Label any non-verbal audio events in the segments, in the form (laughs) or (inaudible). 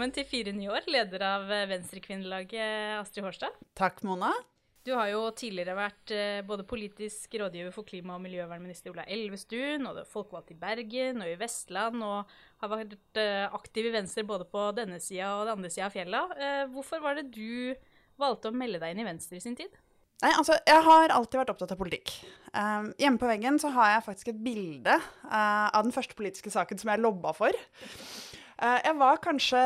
velkommen til fire nye år, leder av Venstrekvinnelaget, Astrid Hårstad. Takk, Mona. Du har jo tidligere vært eh, både politisk rådgiver for klima- og miljøvernminister Ola Elvestuen, og du er folkevalgt i Bergen og i Vestland, og har vært eh, aktiv i Venstre både på denne sida og den andre sida av fjella. Eh, hvorfor var det du valgte å melde deg inn i Venstre i sin tid? Nei, altså, Jeg har alltid vært opptatt av politikk. Um, hjemme på veggen så har jeg faktisk et bilde uh, av den første politiske saken som jeg lobba for. Uh, jeg var kanskje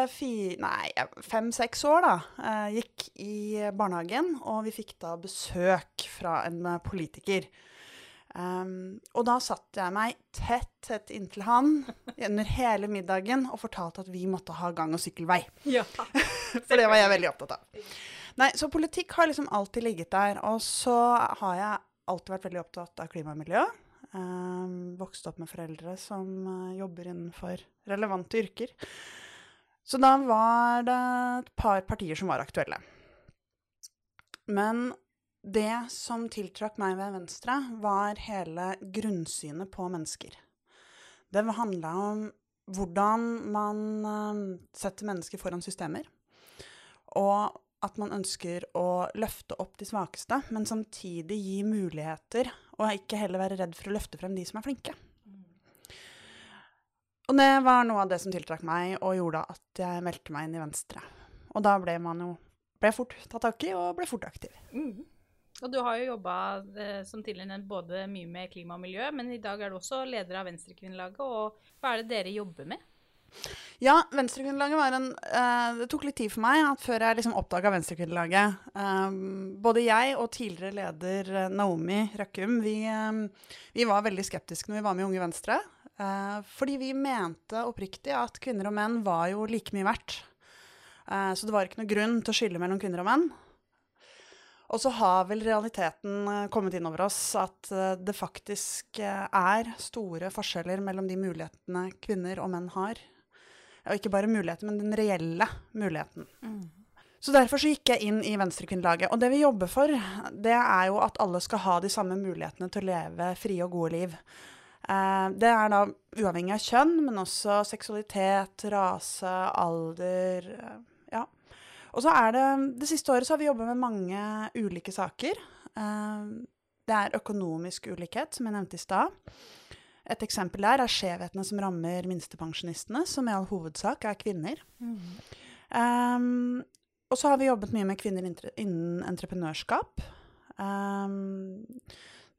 fem-seks år da. Uh, gikk i barnehagen, og vi fikk da besøk fra en politiker. Um, og da satte jeg meg tett, tett inntil han under hele middagen og fortalte at vi måtte ha gang- og sykkelvei. (laughs) Ja. (laughs) For det var jeg veldig opptatt av. Nei, så politikk har liksom alltid ligget der. Og så har jeg alltid vært veldig opptatt av klima og miljø. Um, vokste opp med foreldre som uh, jobber innenfor relevante yrker. Så da var det et par partier som var aktuelle. Men det som tiltrakk meg ved Venstre, var hele grunnsynet på mennesker. Det handla om hvordan man uh, setter mennesker foran systemer. Og at man ønsker å løfte opp de svakeste, men samtidig gi muligheter, og ikke heller være redd for å løfte frem de som er flinke. Og det var noe av det som tiltrakk meg og gjorde at jeg meldte meg inn i Venstre. Og da ble man jo ble fort tatt tak i og ble fort aktiv. Mm. Og du har jo jobba eh, som tidligere nevnt både mye med klima og miljø, men i dag er du også leder av Venstrekvinnelaget. Og hva er det dere jobber med? Ja, Venstrekvinnelaget var en uh, Det tok litt tid for meg at før jeg liksom oppdaga Venstrekvinnelaget. Um, både jeg og tidligere leder uh, Naomi Røkkum, vi, um, vi, var veldig skeptiske når vi var med i Unge Venstre. Uh, fordi vi mente oppriktig at kvinner og menn var jo like mye verdt. så det var ikke noe grunn til å skille mellom kvinner og menn. Og så har vel realiteten kommet inn over oss at det faktisk er store forskjeller mellom de mulighetene kvinner og menn har og ikke bare muligheten, men den reelle muligheten. Mm. Så derfor så gikk jeg inn i Venstrekvinnelaget. Og det vi jobber for, det er jo at alle skal ha de samme mulighetene til å leve frie og gode liv. Eh, det er da uavhengig av kjønn, men også seksualitet, rase, alder. Eh, ja. Og så er det Det siste året så har vi jobba med mange ulike saker. Eh, det er økonomisk ulikhet, som jeg nevnte i stad. Et eksempel der er skjevhetene som rammer minstepensjonistene, som i all hovedsak er kvinner. Mm. Um, og så har vi jobbet mye med kvinner innen entreprenørskap. Um,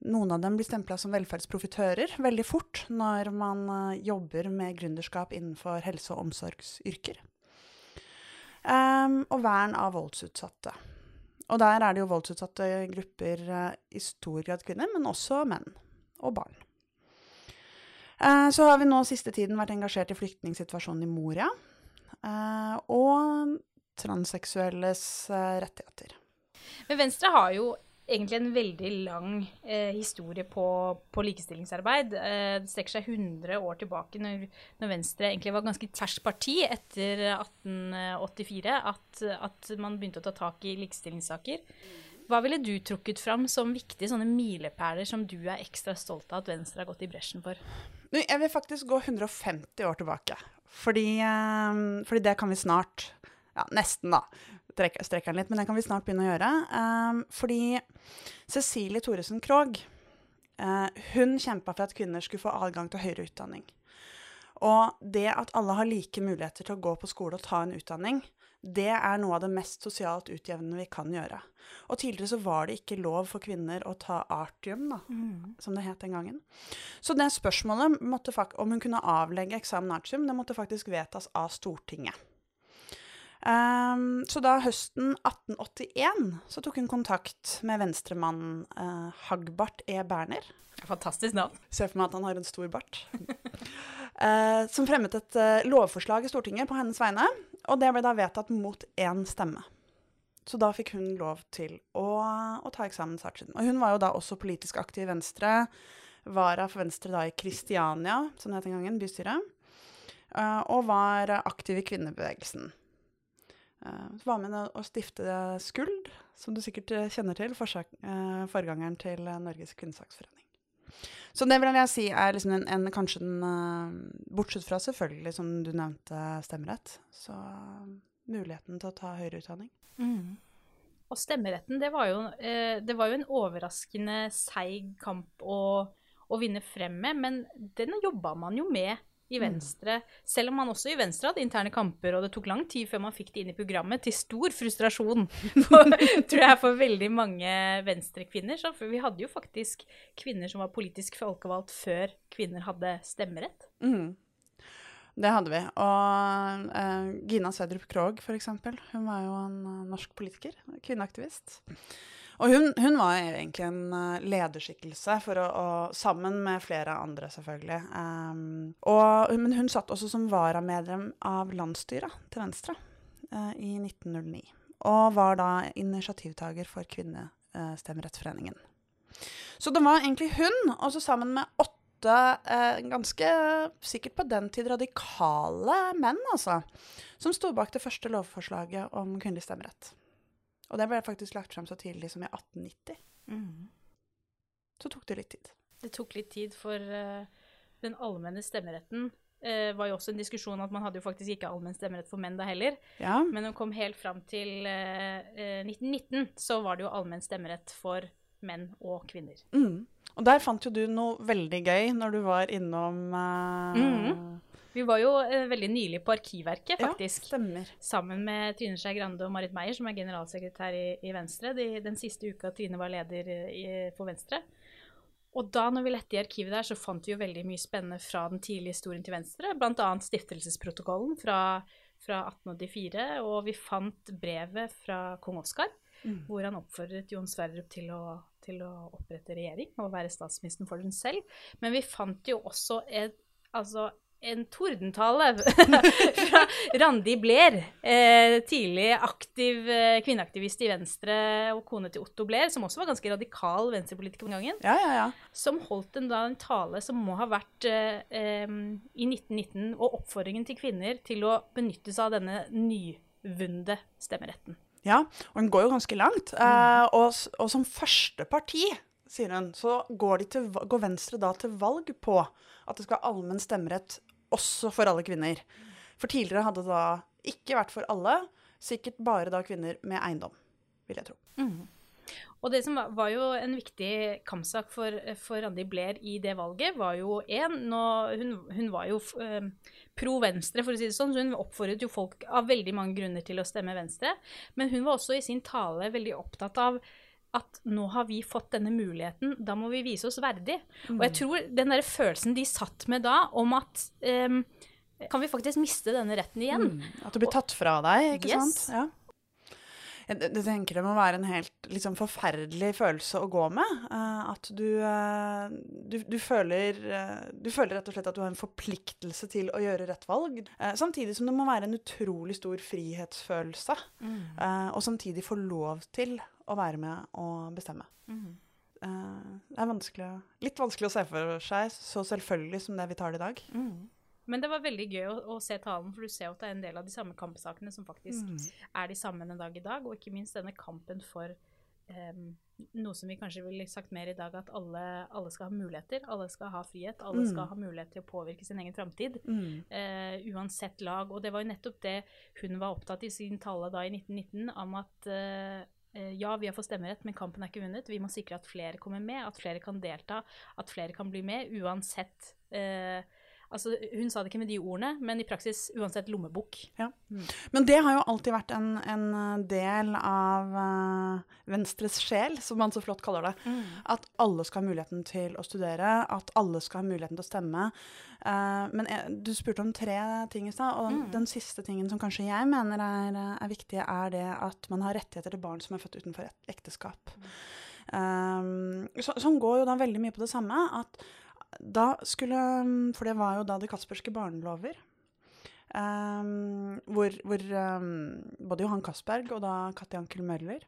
noen av dem blir stempla som velferdsprofitører veldig fort når man uh, jobber med gründerskap innenfor helse- og omsorgsyrker. Um, og vern av voldsutsatte. Og der er det jo voldsutsatte grupper uh, i stor grad kvinner, men også menn og barn. Eh, så har vi nå siste tiden vært engasjert i flyktningsituasjonen i Moria. Eh, og transseksuelles eh, rettigheter. Men Venstre har jo egentlig en veldig lang eh, historie på, på likestillingsarbeid. Eh, det strekker seg 100 år tilbake, når, når, Venstre egentlig var ganske ferskt parti etter 1884, at, at, man begynte å ta tak i likestillingssaker. Hva ville du trukket fram som viktige sånne milepæler som du er ekstra stolt av at Venstre har gått i bresjen for? Jeg vil faktisk gå 150 år tilbake. Fordi, um, fordi det kan vi snart Ja, nesten, da. Strekker den litt, men det kan vi snart begynne å gjøre. Um, fordi Cecilie Thoresen Krogh, uh, hun kjempa for at kvinner skulle få adgang til høyere utdanning. Og det at alle har like muligheter til å gå på skole og ta en utdanning, det er noe av det mest sosialt utjevnende vi kan gjøre. Og tidligere så var det ikke lov for kvinner å ta artium, da, mm. som det het den gangen. Så det spørsmålet om hun kunne avlegge eksamen artium, det måtte faktisk vedtas av Stortinget. Um, så da høsten 1881 så tok hun kontakt med venstremannen uh, Hagbart E. Berner. Fantastisk navn. Ser for meg at han har en stor bart. (laughs) uh, som fremmet et uh, lovforslag i Stortinget på hennes vegne og det ble da vedtatt mot én stemme. Så da fikk hun lov til å, å ta eksamen sargen. Og hun var jo da også politisk aktiv i Venstre. Vara for Venstre da i Kristiania, som det het den gangen, bystyret. Uh, og var aktiv i kvinnebevegelsen. Så var med å stifte Skuld, som du sikkert kjenner til, forgangeren til Norges kvinnesaksforening. Så det vil jeg si er liksom en, en kanskje den uh, Bortsett fra selvfølgelig, som du nevnte, stemmerett, så uh, muligheten til å ta høyere utdanning. Mm. Og stemmeretten, det var jo, uh, det var jo en overraskende seig kamp å, å, vinne frem med, men den jobba man jo med i mm. Venstre. Selv om man også i Venstre hadde interne kamper, og det tok lang tid før man fikk det inn i programmet, til stor frustrasjon (laughs) for, tror jeg, for veldig mange Venstre-kvinner. For vi hadde jo faktisk kvinner som var politisk folkevalgt før kvinner hadde stemmerett. Mm. Det hadde vi. Og uh, Gina Sverdrup Krogh, f.eks., hun var jo en uh, norsk politiker, kvinneaktivist. Og hun, hun, var egentlig en uh, lederskikkelse, å, å, sammen med flere andre, selvfølgelig. Um, og, men hun satt også som varamedlem av landsstyret til Venstre uh, i 1909. Og var da initiativtaker for Kvinnestemmerettsforeningen. Så det var egentlig hun, også sammen med åtte uh, ganske sikkert på den tid radikale menn, altså, som sto bak det første lovforslaget om kvinnelig stemmerett. Og det ble faktisk lagt frem så tidlig som i 1890. Mm. Så tok det litt tid. Det tok litt tid, for uh, den allmenne stemmeretten uh, var jo også en diskusjon at man hadde jo faktisk ikke allmenn stemmerett for menn da heller. Ja. Men man kom helt fram til uh, eh, 1919, så var det jo allmenn stemmerett for menn og kvinner. Mm. Og der fant jo du noe veldig gøy når du var innom mm. Vi var jo eh, veldig nylig på Arkivverket, faktisk. Ja, stemmer. Sammen med Trine Skei Grande og Marit Meyer, som er generalsekretær i, i Venstre. De, den siste uka Trine var leder i, for Venstre. Og da når vi lette i arkivet der, så fant vi jo veldig mye spennende fra den tidlige historien til Venstre. Bl.a. stiftelsesprotokollen fra, fra 1884. Og vi fant brevet fra kong Oskar, mm. hvor han oppfordret Jon Sverdrup til å, til å opprette regjering og være statsministeren for den selv. Men vi fant jo også et, altså en tordentale (laughs) fra Randi Blair, eh, tidlig aktiv eh, kvinneaktivist i Venstre og kone til Otto Blair, som også var ganske radikal venstrepolitiker den gangen, ja, ja, ja. som holdt en, da, en tale som må ha vært eh, i 1919, og oppfordringen til kvinner til å benytte seg av denne nyvunne stemmeretten. Ja, og den går jo ganske langt. Mm. Eh, og, og, som første parti, sier hun, så går, til, går Venstre da til valg på at det skal ha allmenn stemmerett også for alle kvinner. For tidligere hadde det da ikke vært for alle, sikkert bare da kvinner med eiendom, vil jeg tro. Mm. Og det som var, jo en viktig kampsak for, for Randi Blair i det valget, var jo én hun, hun, var jo eh, pro venstre, for å si det sånn, så hun oppfordret jo folk av veldig mange grunner til å stemme venstre. Men hun var også i sin tale veldig opptatt av at nå har vi fått denne muligheten, da må vi vise oss verdig. Mm. Og jeg mm. tror den der følelsen de satt med da, om at um, Kan vi faktisk miste denne retten igjen? Mm. At det blir tatt fra deg, ikke yes. sant? Ja. Jeg, jeg, tenker det må være en helt liksom, forferdelig følelse å gå med. Uh, at du, uh, du, du, føler, uh, du, føler rett og slett at du har en forpliktelse til å gjøre rett valg. samtidig som det må være en utrolig stor frihetsfølelse. Mm. og samtidig få lov til å være med og bestemme. Mm. det er vanskelig, litt vanskelig å se for seg så selvfølgelig som det vi tar det i dag. Mm. Men det var veldig gøy å, å, se talen, for du ser at det er en del av de samme kampsakene som faktisk mm. er de samme en dag i dag, og ikke minst denne kampen for um, noe som vi kanskje ville sagt mer i dag, at alle, alle, skal ha muligheter, alle skal ha frihet, alle mm. skal ha mulighet til å påvirke sin egen framtid, mm. uh, uansett lag. Og det var jo nettopp det hun var opptatt i sin tale da i 1919, om at uh, ja, vi har fått stemmerett, men kampen er ikke vunnet. Vi må sikre at flere kommer med, at flere kan delta, at flere kan bli med, uansett uh, Altså, hun sa det ikke med de ordene, men i praksis uansett lommebok. Ja. Mm. Men det har jo alltid vært en, en del av uh, Venstres sjel, som man så flott kaller det. Mm. At alle skal ha muligheten til å studere, at alle skal ha muligheten til å stemme. Uh, men jeg, du spurte om tre ting i stad, og mm. den siste tingen som kanskje jeg mener er, er viktig, er det at man har rettigheter til barn som er født utenfor ekteskap. Um, så, som går jo da veldig mye på det samme. at da skulle For det var jo da de Kasperske barnelover. Um, hvor, hvor um, både Johan Castberg og da Katti Ankel Møller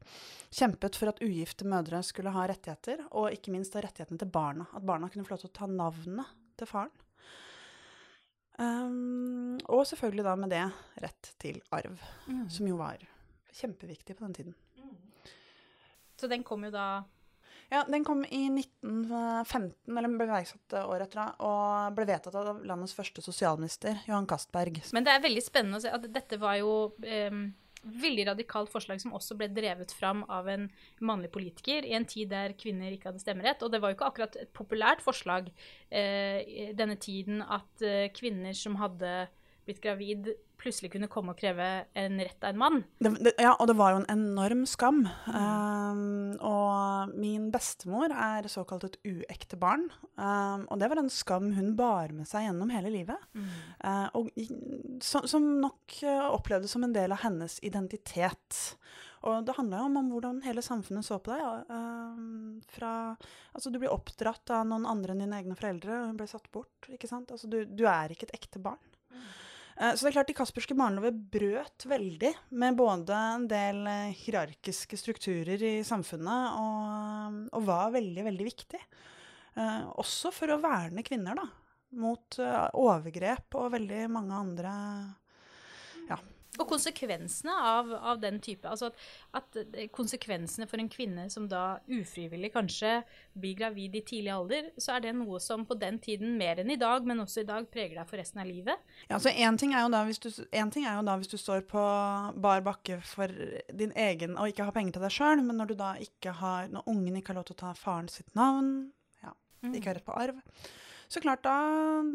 kjempet for at ugifte mødre skulle ha rettigheter, og ikke minst da rettighetene til barna. At barna kunne få lov til å ta navnet til faren. Um, og selvfølgelig da med det rett til arv, mm. som jo var kjempeviktig på den tiden. Mm. Så den kom jo da Ja, Den kom i 1915, eller ble iverksatt året etter, og ble vedtatt av landets første sosialminister, Johan Castberg. Men det er veldig spennende å se at dette var jo um, veldig radikalt forslag som også ble drevet fram av en mannlig politiker i en tid der kvinner ikke hadde stemmerett. Og det var jo ikke akkurat et populært forslag eh, denne tiden at eh, kvinner som hadde blitt gravid, plutselig kunne komme og kreve en rett av en mann. Det, det, ja, og det var jo en enorm skam. Um, og min bestemor er såkalt et uekte barn. Um, og det var en skam hun bar med seg gjennom hele livet. Mm. Uh, og som, som nok uh, opplevdes som en del av hennes identitet. Og det handla jo om, om, hvordan hele samfunnet så på deg. Ja. Uh, fra, altså, du blir oppdratt av noen andre enn dine egne foreldre, og hun ble satt bort. ikke sant? Altså, du, du er ikke et ekte barn. Eh, så det er klart De kasperske barnelover brøt veldig med både en del eh, hierarkiske strukturer i samfunnet, og, og var veldig, veldig viktig. Eh, også for å verne kvinner da, mot overgrep og veldig mange andre og konsekvensene av, av, den type Altså at, at, konsekvensene for en kvinne som da ufrivillig kanskje blir gravid i tidlig alder, så er det noe som på den tiden mer enn i dag, men også i dag, preger deg for resten av livet. Ja, så Én ting, ting, er jo da hvis du står på bar bakke for din egen og ikke har penger til deg sjøl, men når du da ikke har, når ungen ikke har lov til å ta faren sitt navn, ja, ikke har rett på arv så klart, da,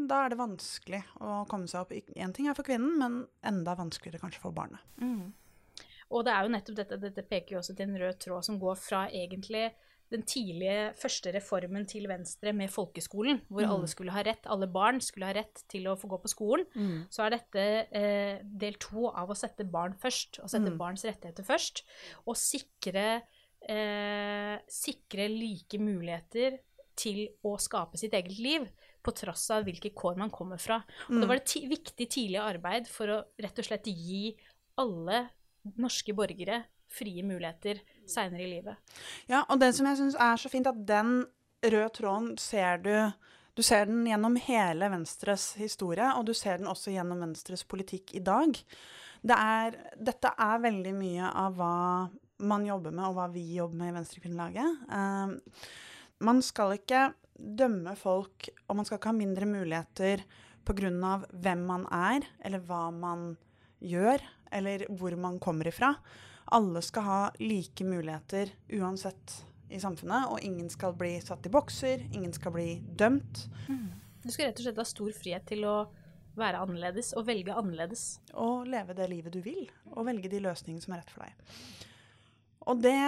da, er det vanskelig å komme seg opp. Én ting er for kvinnen, men enda vanskeligere kanskje for barnet. Mm. Og det er jo nettopp dette, dette peker jo også til en rød tråd som går fra egentlig den tidlige første reformen til Venstre med folkeskolen, hvor mm. alle skulle ha rett, alle barn skulle ha rett til å få gå på skolen, mm. så er dette eh, del to av å sette barn først, å sette mm. barns rettigheter først, og sikre, eh, sikre like muligheter til å skape sitt eget liv, på tross av hvilke kår man kommer fra. Og mm. Da var det viktig tidlig arbeid for å rett og slett gi alle norske borgere frie muligheter seinere i livet. Ja, og det som jeg syns er så fint, at den røde tråden ser du du ser den gjennom hele Venstres historie, og du ser den også gjennom Venstres politikk i dag. Det er, dette er veldig mye av hva man jobber med, og hva vi jobber med i Venstrekvinnelaget. Uh, man skal ikke dømme folk, og man skal ikke ha mindre muligheter pga. hvem man er, eller hva man gjør, eller hvor man kommer ifra. Alle skal ha like muligheter uansett i samfunnet, og ingen skal bli satt i bokser, ingen skal bli dømt. Mm. Du skal rett og slett ha stor frihet til å være annerledes og velge annerledes. Og leve det livet du vil, og velge de løsningene som er rett for deg. Og det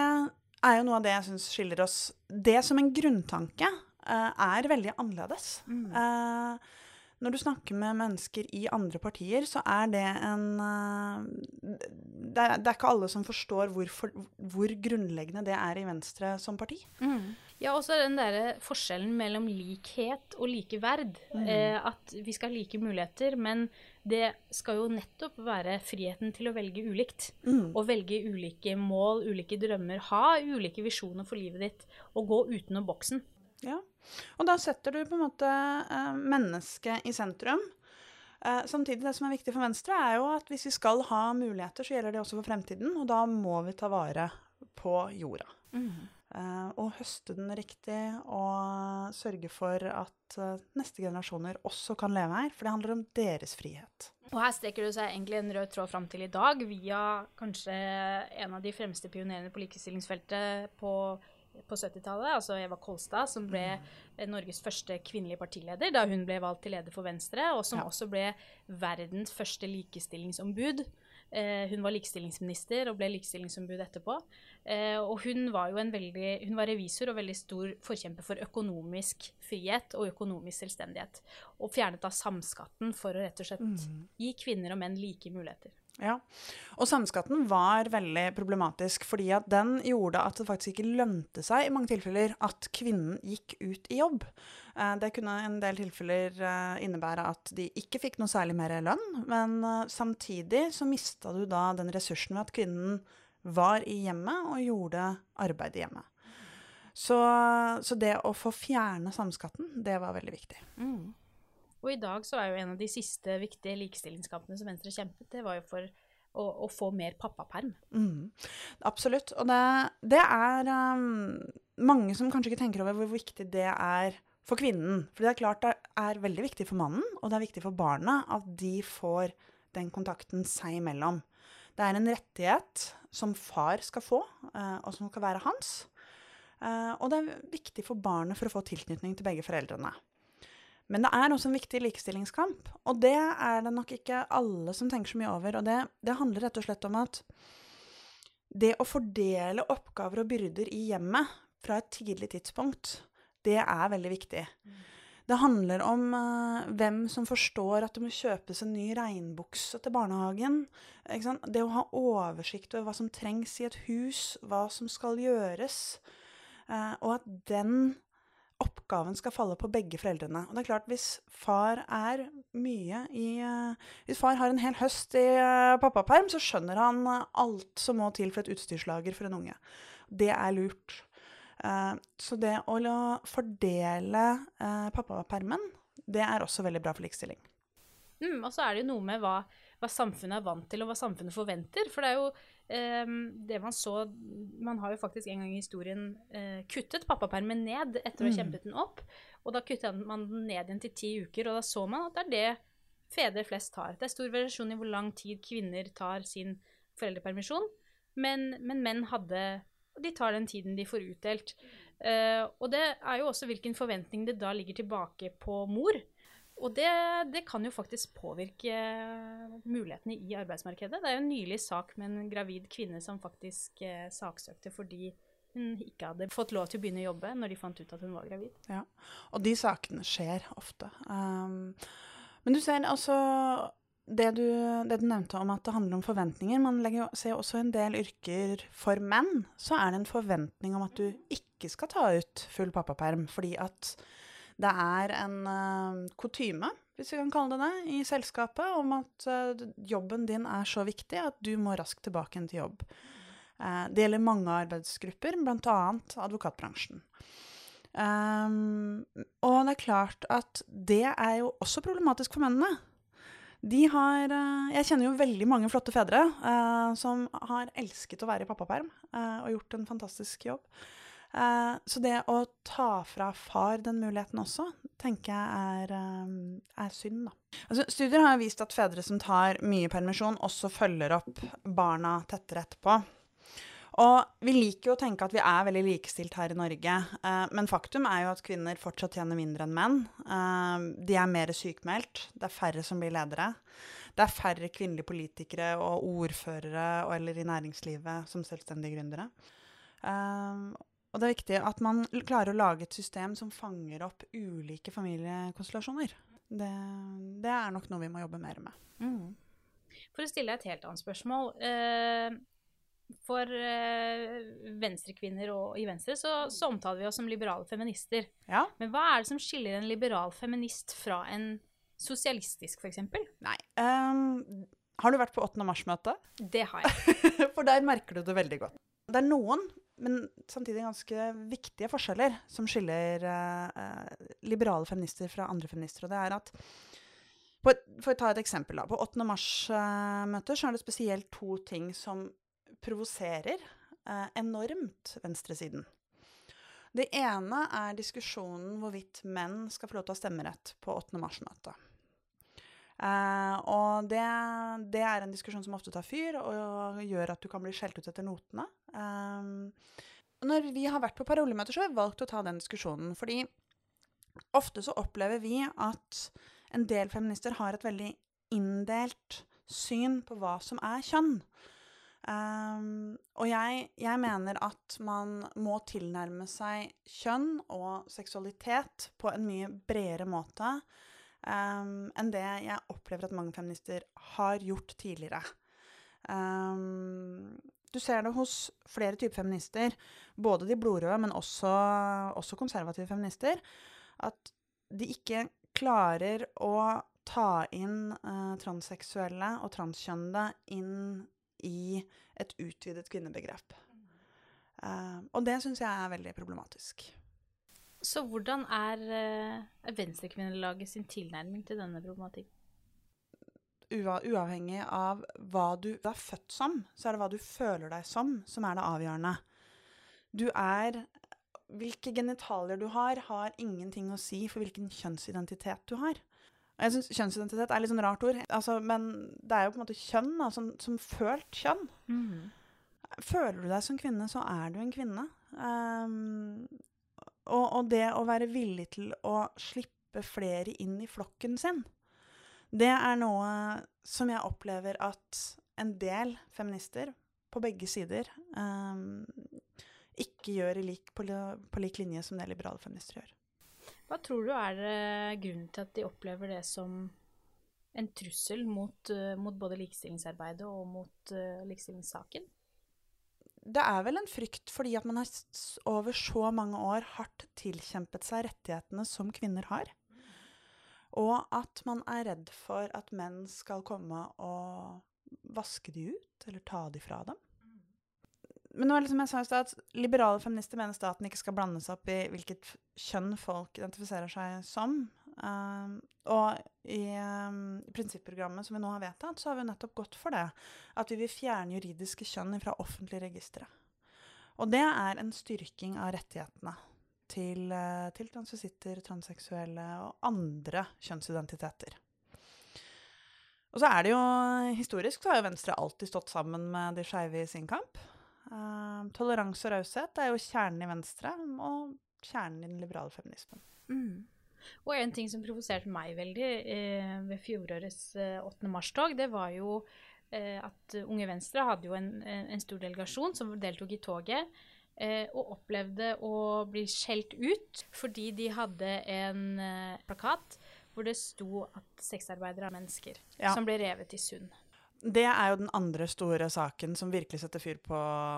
er jo noe av det jeg syns skiller oss Det som en grunntanke uh, er veldig annerledes. Mm. Uh, når du snakker med mennesker i andre partier, så er det en uh, det, er, det, er, ikke alle som forstår hvorfor, hvor, grunnleggende det er i Venstre som parti. Mm. Ja, også den derre forskjellen mellom likhet og likeverd. Mm. Eh, at vi skal ha like muligheter, men det skal jo nettopp være friheten til å velge ulikt. Mm. Å velge ulike mål, ulike drømmer, ha ulike visjoner for livet ditt, og gå utenom boksen. Ja, og da setter du på en måte eh, mennesket i sentrum. Eh, samtidig, det som er viktig for Venstre, er jo at hvis vi skal ha muligheter, så gjelder det også for fremtiden, og da må vi ta vare på jorda. Mm. Uh, og høste den riktig og sørge for at uh, neste generasjoner også kan leve her. For det handler om deres frihet. Og her strekker det seg egentlig en rød tråd fram til i dag, via kanskje en av de fremste pionerene på likestillingsfeltet på, på 70-tallet, altså Eva Kolstad, som ble mm. Norges første kvinnelige partileder da hun ble valgt til leder for Venstre, og som ja. også ble verdens første likestillingsombud. Eh, hun var likestillingsminister og ble likestillingsombud etterpå. Eh, og hun var jo en veldig, hun var revisor og veldig stor forkjemper for økonomisk frihet og økonomisk selvstendighet. Og fjernet da samskatten for å rett og slett mm. gi kvinner og menn like muligheter. Ja, og samskatten var veldig problematisk, fordi at den gjorde at det faktisk ikke lønte seg i mange tilfeller at kvinnen gikk ut i jobb. Eh, det kunne en del tilfeller eh, innebære at de ikke fikk noe særlig mer lønn, men eh, samtidig så mista du da den ressursen ved at kvinnen var i hjemmet og gjorde arbeid i hjemmet. Så, så, det å få fjerne samskatten, det var veldig viktig. Mm. Og i dag så er jo en av de siste viktige likestillingskampene som Venstre kjempet, det var jo for å, å få mer pappaperm. Mm, absolutt. Og det, det er um, mange som kanskje ikke tenker over hvor viktig det er for kvinnen. For det er klart det er veldig viktig for mannen, og det er viktig for barna at de får den kontakten seg imellom. Det er en rettighet som far skal få, eh, og som skal være hans. Eh, og det er viktig for barnet for å få tilknytning til begge foreldrene. Men det er også en viktig likestillingskamp, og det er det nok ikke alle som tenker så mye over. Og det, det handler rett og slett om at det å fordele oppgaver og byrder i hjemmet fra et tidlig tidspunkt, det er veldig viktig. Mm. Det handler om uh, hvem som forstår at det må kjøpes en ny regnbukse til barnehagen. Det å ha oversikt over hva som trengs i et hus, hva som skal gjøres. Uh, og at den oppgaven skal falle på begge foreldrene. Og det er klart, hvis far er mye i uh, Hvis far har en hel høst i pappaperm, så skjønner han alt som må til for et utstyrslager for en unge. Det er lurt. Eh, så det å fordele eh, pappapermen, det er også veldig bra for likestilling. Mm, og så er det jo noe med hva, hva, samfunnet er vant til, og hva samfunnet forventer. For det er jo eh, det man så Man har jo faktisk en gang i historien eh, kuttet pappapermen ned etter å ha mm. kjempet den opp. Og da kuttet man den ned igjen til ti uker, og da så man at det er det fedre flest tar. Det er stor variasjon i hvor lang tid kvinner tar sin foreldrepermisjon, men, men menn hadde de tar den tiden de får utdelt. Uh, og det er jo også hvilken forventning det da ligger tilbake på mor. Og det, det, kan jo faktisk påvirke mulighetene i arbeidsmarkedet. Det er jo en nylig sak med en gravid kvinne som faktisk eh, saksøkte fordi hun ikke hadde fått lov til å begynne å jobbe når de fant ut at hun var gravid. Ja, Og de sakene skjer ofte. Um, men du ser altså det du, det du, nevnte om at det handler om forventninger Man legger, ser også en del yrker for menn. Så er det en forventning om at du ikke skal ta ut full pappaperm. Fordi at det er en uh, kutyme, hvis vi kan kalle det det, i selskapet om at uh, jobben din er så viktig at du må raskt tilbake til jobb. Uh, det gjelder mange arbeidsgrupper, bl.a. advokatbransjen. Um, og det er klart at det er jo også problematisk for mennene. De har Jeg kjenner jo veldig mange flotte fedre som har elsket å være i pappaperm og gjort en fantastisk jobb. Uh, så det å ta fra far den muligheten også, tenker jeg er, er synd, da. Altså, studier har vist at fedre som tar mye permisjon, også følger opp barna tettere etterpå. Og vi liker jo å tenke at vi er veldig likestilt her i Norge, uh, men faktum er jo at kvinner fortsatt tjener mindre enn menn. De er mer sykmeldt, det er færre som blir ledere. Det er færre kvinnelige politikere og ordførere eller i næringslivet som selvstendige gründere. Og det er viktig at man klarer å lage et system som fanger opp ulike familiekonstellasjoner. Det, det er nok noe vi må jobbe mer med. Mm. For å stille deg et helt annet spørsmål. Eh, for uh, venstrekvinner og i Venstre så, så, omtaler vi oss som liberale feminister. Ja. Men hva er det som skiller en liberal feminist fra en sosialistisk, f.eks.? Nei. Um, har du vært på 8. mars-møtet? Det har jeg. (laughs) for der merker du det veldig godt. Det er noen, men samtidig ganske viktige forskjeller som skiller uh, liberale feminister fra andre feminister. Og det er at For å ta et eksempel. da, På 8. mars-møter så er det spesielt to ting som provoserer eh, enormt venstresiden. Det ene er diskusjonen hvorvidt menn skal få lov til å ha stemmerett på 8. mars-møtet. Eh, og det, det, er en diskusjon som ofte tar fyr, og gjør at du kan bli skjelt ut etter notene. Eh, når vi har vært på parolemøter, så har vi valgt å ta den diskusjonen. Fordi ofte så opplever vi at en del feminister har et veldig inndelt syn på hva som er kjønn. Um, og jeg, jeg, mener at man må tilnærme seg kjønn og seksualitet på en mye bredere måte um, enn det jeg opplever at mange feminister har gjort tidligere. Um, du ser det hos flere typer feminister, både de blodrøde, men også, også konservative feminister, at de ikke klarer å ta inn uh, transseksuelle og transkjønnede inn i et utvidet kvinnebegrep. Uh, og det syns jeg er veldig problematisk. Så hvordan er uh, Venstrekvinnelaget sin tilnærming til denne problematikken? Uavhengig av hva du er født som, så er det hva du føler deg som, som er det avgjørende. Du er hvilke genitalier du har, har ingenting å si for hvilken kjønnsidentitet du har. Jeg syns kjønnsidentitet er litt sånn rart ord, altså, men det er jo på en måte kjønn, da, som, som følt kjønn. Mhm. Føler du deg som kvinne, så er du en kvinne. Ehm, og, og det å være villig til å slippe flere inn i flokken sin, det er noe som jeg opplever at en del feminister på begge sider ehm, ikke gjør lik, på, på lik linje som det liberale feminister gjør. Hva tror du er eh, grunnen til at de opplever det som en trussel mot, eh, mot både likestillingsarbeidet og mot eh, likestillingssaken? Det er vel en frykt fordi at man har over så mange år hardt tilkjempet seg rettighetene som kvinner har. Og at man er redd for at menn skal komme og vaske de ut, eller ta de fra dem. Men nå er det som jeg sa i stad, at liberale feminister mener staten ikke skal blande seg opp i hvilket kjønn folk identifiserer seg som. Um, og i um, prinsipprogrammet som vi nå har vedtatt, så har vi nettopp gått for det. At vi vil fjerne juridiske kjønn fra offentlige registre. Og det er en styrking av rettighetene til, eh, til transvisitter, transseksuelle og andre kjønnsidentiteter. Og så er det jo historisk så har jo Venstre alltid stått sammen med de skeive i sin kamp. Uh, toleranse og raushet er jo kjernen i Venstre og kjernen i den liberale feminismen. Og en ting som provoserte meg veldig eh, ved fjorårets eh, 8. mars-tog, det var jo eh, at Unge Venstre hadde jo en, en, en stor delegasjon som deltok i toget, eh, og opplevde å bli skjelt ut fordi de hadde en eh, plakat hvor det sto at sexarbeidere er mennesker, Ja. som ble revet i sund. Det er jo den andre store saken som virkelig setter fyr på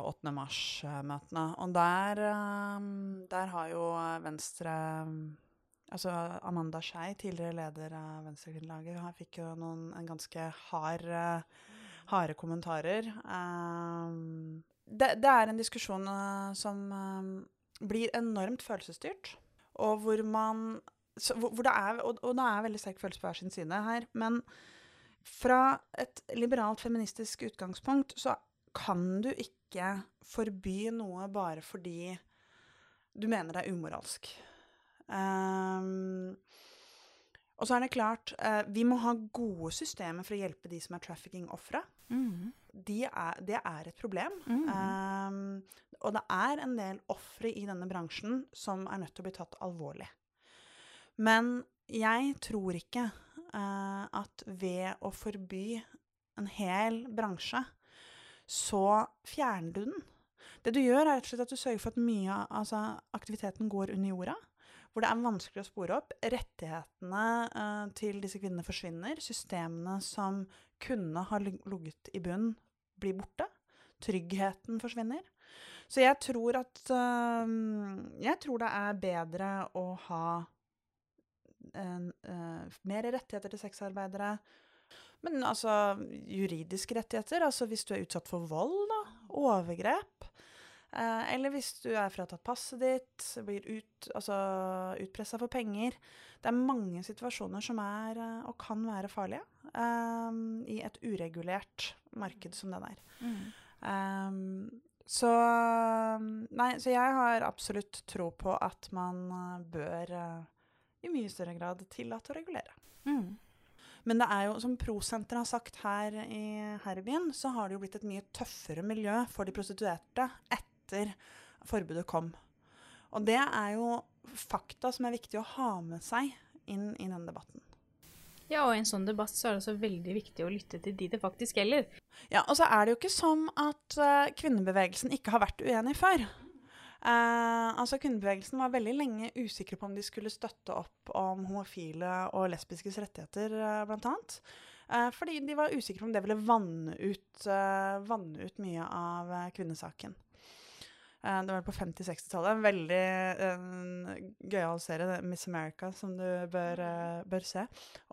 8. mars-møtene. Og der, eh, der har jo Venstre Altså Amanda Skei, tidligere leder av Venstrekvinnelaget, fikk jo noen, en ganske hard, eh, kommentarer. Um, det, det er en diskusjon eh, som um, blir enormt følelsesstyrt, og hvor man så, hvor, hvor det er, og, og det er veldig sterk følelse på hver sin side her. Men fra et liberalt feministisk utgangspunkt så kan du ikke forby noe bare fordi du mener det er umoralsk. Ehm, og så er det klart, uh, vi må ha gode systemer for å hjelpe de som er trafficking-ofre. De er, det er et problem. Ehm, og det er en del ofre i denne bransjen som er nødt til å bli tatt alvorlig. Men jeg tror ikke uh, at ved å forby en hel bransje, så fjerner du den. Det du gjør, er rett og slett at du sørger for at mye av altså, aktiviteten går under jorda. Hvor det er vanskelig å spore opp. Rettighetene eh, til disse kvinnene forsvinner. Systemene som kunne ha lig- ligget i bunn, blir borte. Tryggheten forsvinner. Så jeg tror at eh, Jeg tror det er bedre å ha en, eh, mer rettigheter til sexarbeidere. Men altså juridiske rettigheter. Altså hvis du er utsatt for vold, da. Overgrep. Eh, eller hvis du er fratatt passet ditt, blir ut, altså, utpressa for penger. Det er mange situasjoner som er eh, og kan være farlige um, i et uregulert marked som det der. Um, så Nei, så jeg har absolutt tro på at man bør i mye større grad tillate å regulere. Men det er jo, som Prosenteret har sagt her i, her i byen, så har det jo blitt et mye tøffere miljø for de prostituerte etter forbudet kom. Og det er jo fakta som er viktig å ha med seg inn i denne debatten. Ja, og i en sånn debatt så er det også veldig viktig å lytte til de det faktisk gjelder. Ja, og så er det jo ikke sånn at uh, kvinnebevegelsen ikke har vært uenig før. Uh, altså Kvinnebevegelsen var veldig lenge usikre på om de skulle støtte opp om homofile og lesbiskes rettigheter, uh, blant annet. Eh, fordi de var usikre på om det ville vanne ut, vanne ut mye av kvinnesaken. Eh, det var på 50-60-tallet. En veldig uh, gøyal serie, er Miss America, som du bør, eh, bør se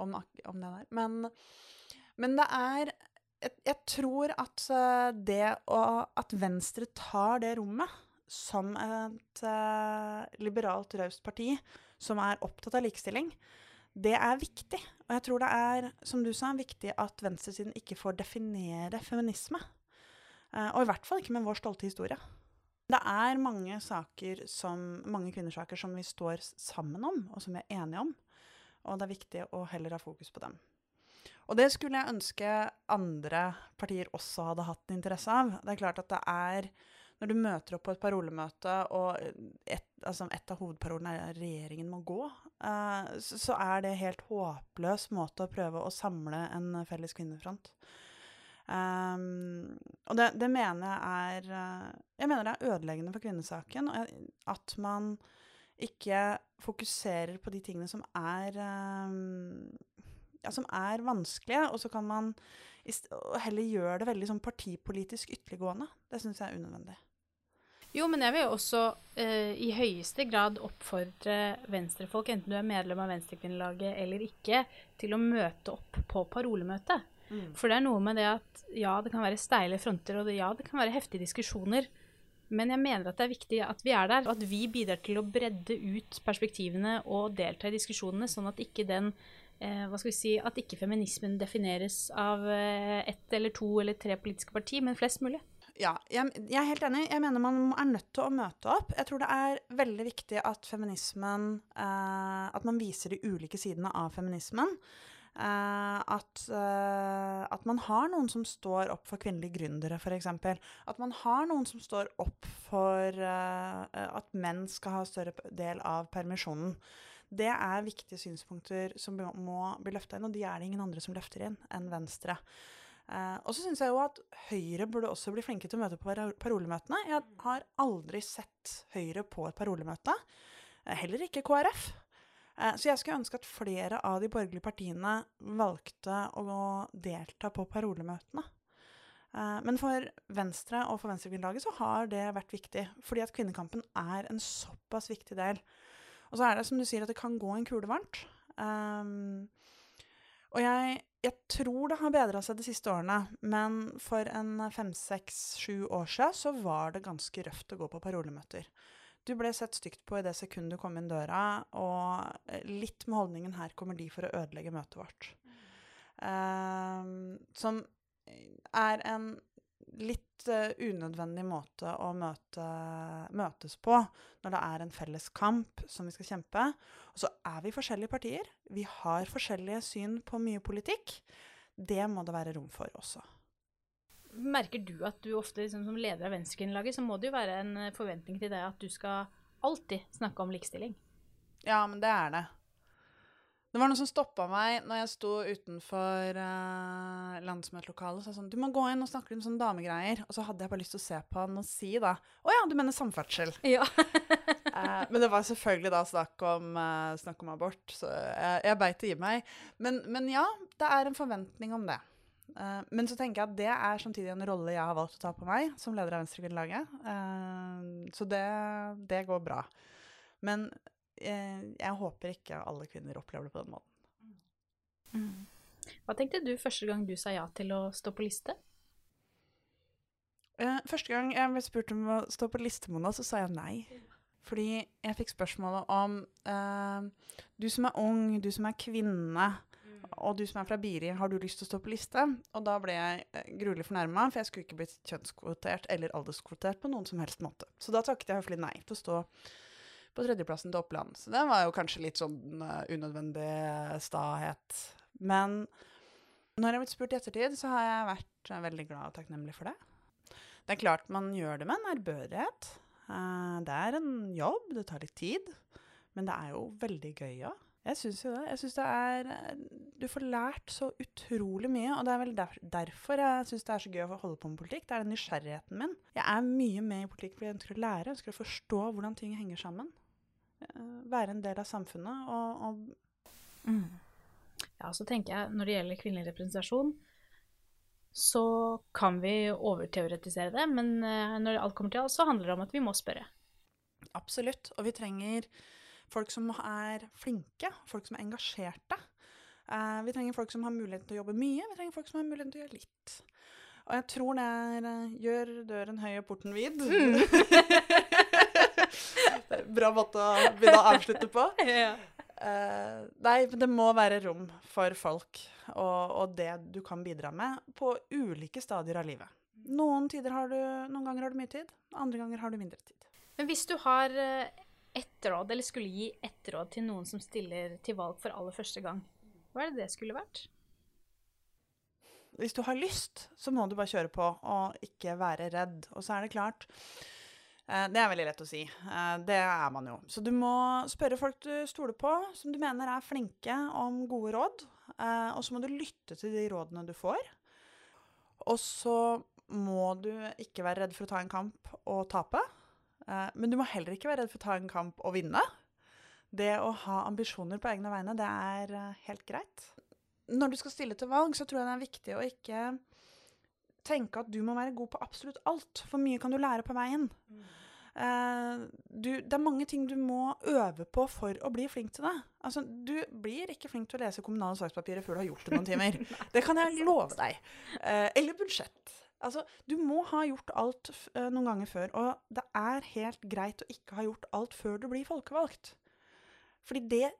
om, om det der. Men, men det er jeg, jeg tror at eh, det å At Venstre tar det rommet som et uh, liberalt, raust parti som er opptatt av likestilling, det er viktig. Og jeg tror det er, som du sa, viktig at venstresiden ikke får definere feminisme. Uh, og i hvert fall ikke med vår stolte historie. Det er mange saker som, mange kvinnesaker som vi står sammen om, og som vi er enige om. Og det er viktig å heller ha fokus på dem. Og det skulle jeg ønske andre partier også hadde hatt interesse av. Det er klart at det er Når du møter opp på et parolemøte, og et, altså et av hovedparolene er at regjeringen må gå, uh, så, er det helt håpløs måte å prøve å samle en felles kvinnefront. Um, og det, det, mener jeg er eh, Jeg mener det er ødeleggende for kvinnesaken at man ikke fokuserer på de tingene som er um, ja, som er vanskelige, og så kan man heller gjøre det veldig sånn partipolitisk ytterliggående. Det syns jeg er unødvendig. Jo, men jeg vil jo også eh, i høyeste grad oppfordre venstrefolk, enten du er medlem av Venstrekvinnelaget eller ikke, til å møte opp på parolemøtet. Mm. For det er noe med det at ja, det kan være steile fronter, og det, ja, det kan være heftige diskusjoner. Men jeg mener at det er viktig at vi er der, og at vi bidrar til å bredde ut perspektivene og delta i diskusjonene, sånn at ikke den eh, hva skal vi si, at ikke feminismen defineres av eh, ett eller to eller tre politiske parti, men flest mulig. Ja, jeg, jeg, er helt enig. Jeg mener man er nødt til å møte opp. Jeg tror det er veldig viktig at feminismen eh, At man viser de ulike sidene av feminismen. Uh, at, uh, at, man har noen som står opp for kvinnelige gründere, f.eks. At man har noen som står opp for uh, at menn skal ha større del av permisjonen. Det er viktige synspunkter som må bli løfta inn, og de er det ingen andre som løfter inn enn Venstre. og så syns jeg jo at Høyre burde også bli flinke til å møte på parolemøtene. Jeg har aldri sett Høyre på et parolemøte. Heller ikke KrF. Eh, så jeg skulle ønske at flere av de borgerlige partiene valgte å delta på parolemøtene. Eh, men for Venstre og for Venstrekvinnelaget så har det vært viktig. Fordi at kvinnekampen er en såpass viktig del. Og så er det som du sier, at det kan gå en kule varmt. Um, og jeg, jeg, tror det har bedra seg de siste årene, men for en fem, seks, sju år siden så var det ganske røft å gå på parolemøter. Du ble sett stygt på i det sekundet du kom inn døra, og eh, litt med holdningen 'her kommer de for å ødelegge møtet vårt'. Uh, som er en litt uh, unødvendig måte å møte, møtes på når det er en felles kamp som vi skal kjempe. Og så er vi forskjellige partier. Vi har forskjellige syn på mye politikk. Det må det være rom for også. Merker du at du ofte liksom, som leder av Venstrekvinnelaget, så må det jo være en eh, forventning til deg at du skal alltid snakke om likestilling? Ja, men det er det. Det var noe som stoppa meg når jeg sto utenfor uh, landsmøtelokalet og sa sånn Du må gå inn og snakke om sånne damegreier. Og så hadde jeg bare lyst til å se på han og si da Å ja, du mener samferdsel. (laughs) Ja. uh, (laughs) men det var selvfølgelig da snakk om, uh, snakk om abort, så jeg, jeg beit det i meg. Men, men ja, det er en forventning om det. Uh, men så tenker jeg at det er samtidig en rolle jeg har valgt å ta på meg som leder av Venstrekvinnelaget. Uh, så det, det, går bra. Men uh, jeg håper ikke alle kvinner opplever det på den måten. Mm. Hva tenkte du første gang du sa ja til å stå på liste? første gang jeg ble spurt om å stå på liste, Mona, så sa jeg nei. Fordi jeg fikk spørsmålet om Du som er ung, du som er kvinne og du som er fra Biri, har du lyst til å stå på liste? Og da ble jeg eh, gruelig fornærma, for jeg skulle ikke blitt kjønnskvotert eller alderskvotert på noen som helst måte. Så da takket jeg høflig nei til å stå på tredjeplassen til Oppland. Så det var jo kanskje litt sånn uh, unødvendig stahet. Men når jeg har blitt spurt i ettertid, så har jeg vært uh, veldig glad og takknemlig for det. Det er klart man gjør det med en ærbødighet. Det er en jobb, det tar litt tid. Men det er jo veldig gøy òg. Jeg syns jo det. Jeg syns det er Du får lært så utrolig mye, og det er vel der, derfor jeg syns det er så gøy å holde på med politikk. Det er den nysgjerrigheten min. Jeg er mye med i politikk fordi jeg ønsker å lære, jeg ønsker å forstå hvordan ting henger sammen. Eh, være en del av samfunnet og, og mm. Ja, så tenker jeg når det gjelder kvinnelig representasjon, så kan vi overteoretisere det, men eh, når alt kommer til alt, så handler det om at vi må spørre. Absolutt. Og vi trenger folk som er flinke, folk som er engasjerte. Uh, vi trenger folk som har muligheten til å jobbe mye, vi trenger folk som har muligheten til å gjøre litt. Og jeg tror det er uh, gjør døren høy og porten vid. Mm. (laughs) Bra måte å begynne å avslutte på. (laughs) ja. uh, nei, men det må være rom for folk og, og, det du kan bidra med på ulike stadier av livet. Noen, tider har du, noen ganger har du mye tid, andre ganger har du mindre tid. Men hvis du har eh, ett råd, eller skulle gi ett råd til noen som stiller til valg for aller første gang, hva er det det skulle vært? Hvis du har lyst, så må du bare kjøre på og ikke være redd. Og så er det klart eh, Det er veldig lett å si. Eh, det er man jo. Så du må spørre folk du stoler på, som du mener er flinke, om gode råd. Eh, og så må du lytte til de rådene du får. Og så må du ikke være redd for å ta en kamp og tape. Men du må heller ikke være redd for å ta en kamp og vinne. Det å ha ambisjoner på egne vegne, det er helt greit når du skal stille til valg, så tror jeg det er viktig å ikke tenke at du må være god på absolutt alt, for mye kan du lære på veien. Mm. Uh, du, det er mange ting du må øve på for å bli flink til det. Altså, du blir ikke flink til å lese kommunale sakspapirer før du har gjort det noen timer. (laughs) det kan jeg love deg. Uh, eller budsjett. Altså, du må ha gjort alt uh, noen ganger før. Og det er helt greit å ikke ha gjort alt før du blir folkevalgt. Fordi det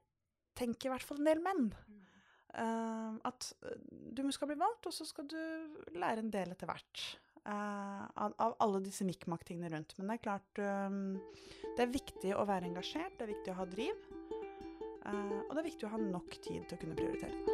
tenker i hvert fall en del menn. Uh, at eh, du skal bli valgt, og så skal du lære en del etter hvert. Uh, av, av, alle disse mikmak-tingene rundt. Men det er klart um, Det er viktig å være engasjert, det er viktig å ha driv. Uh, og det er viktig å ha nok tid til å kunne prioritere.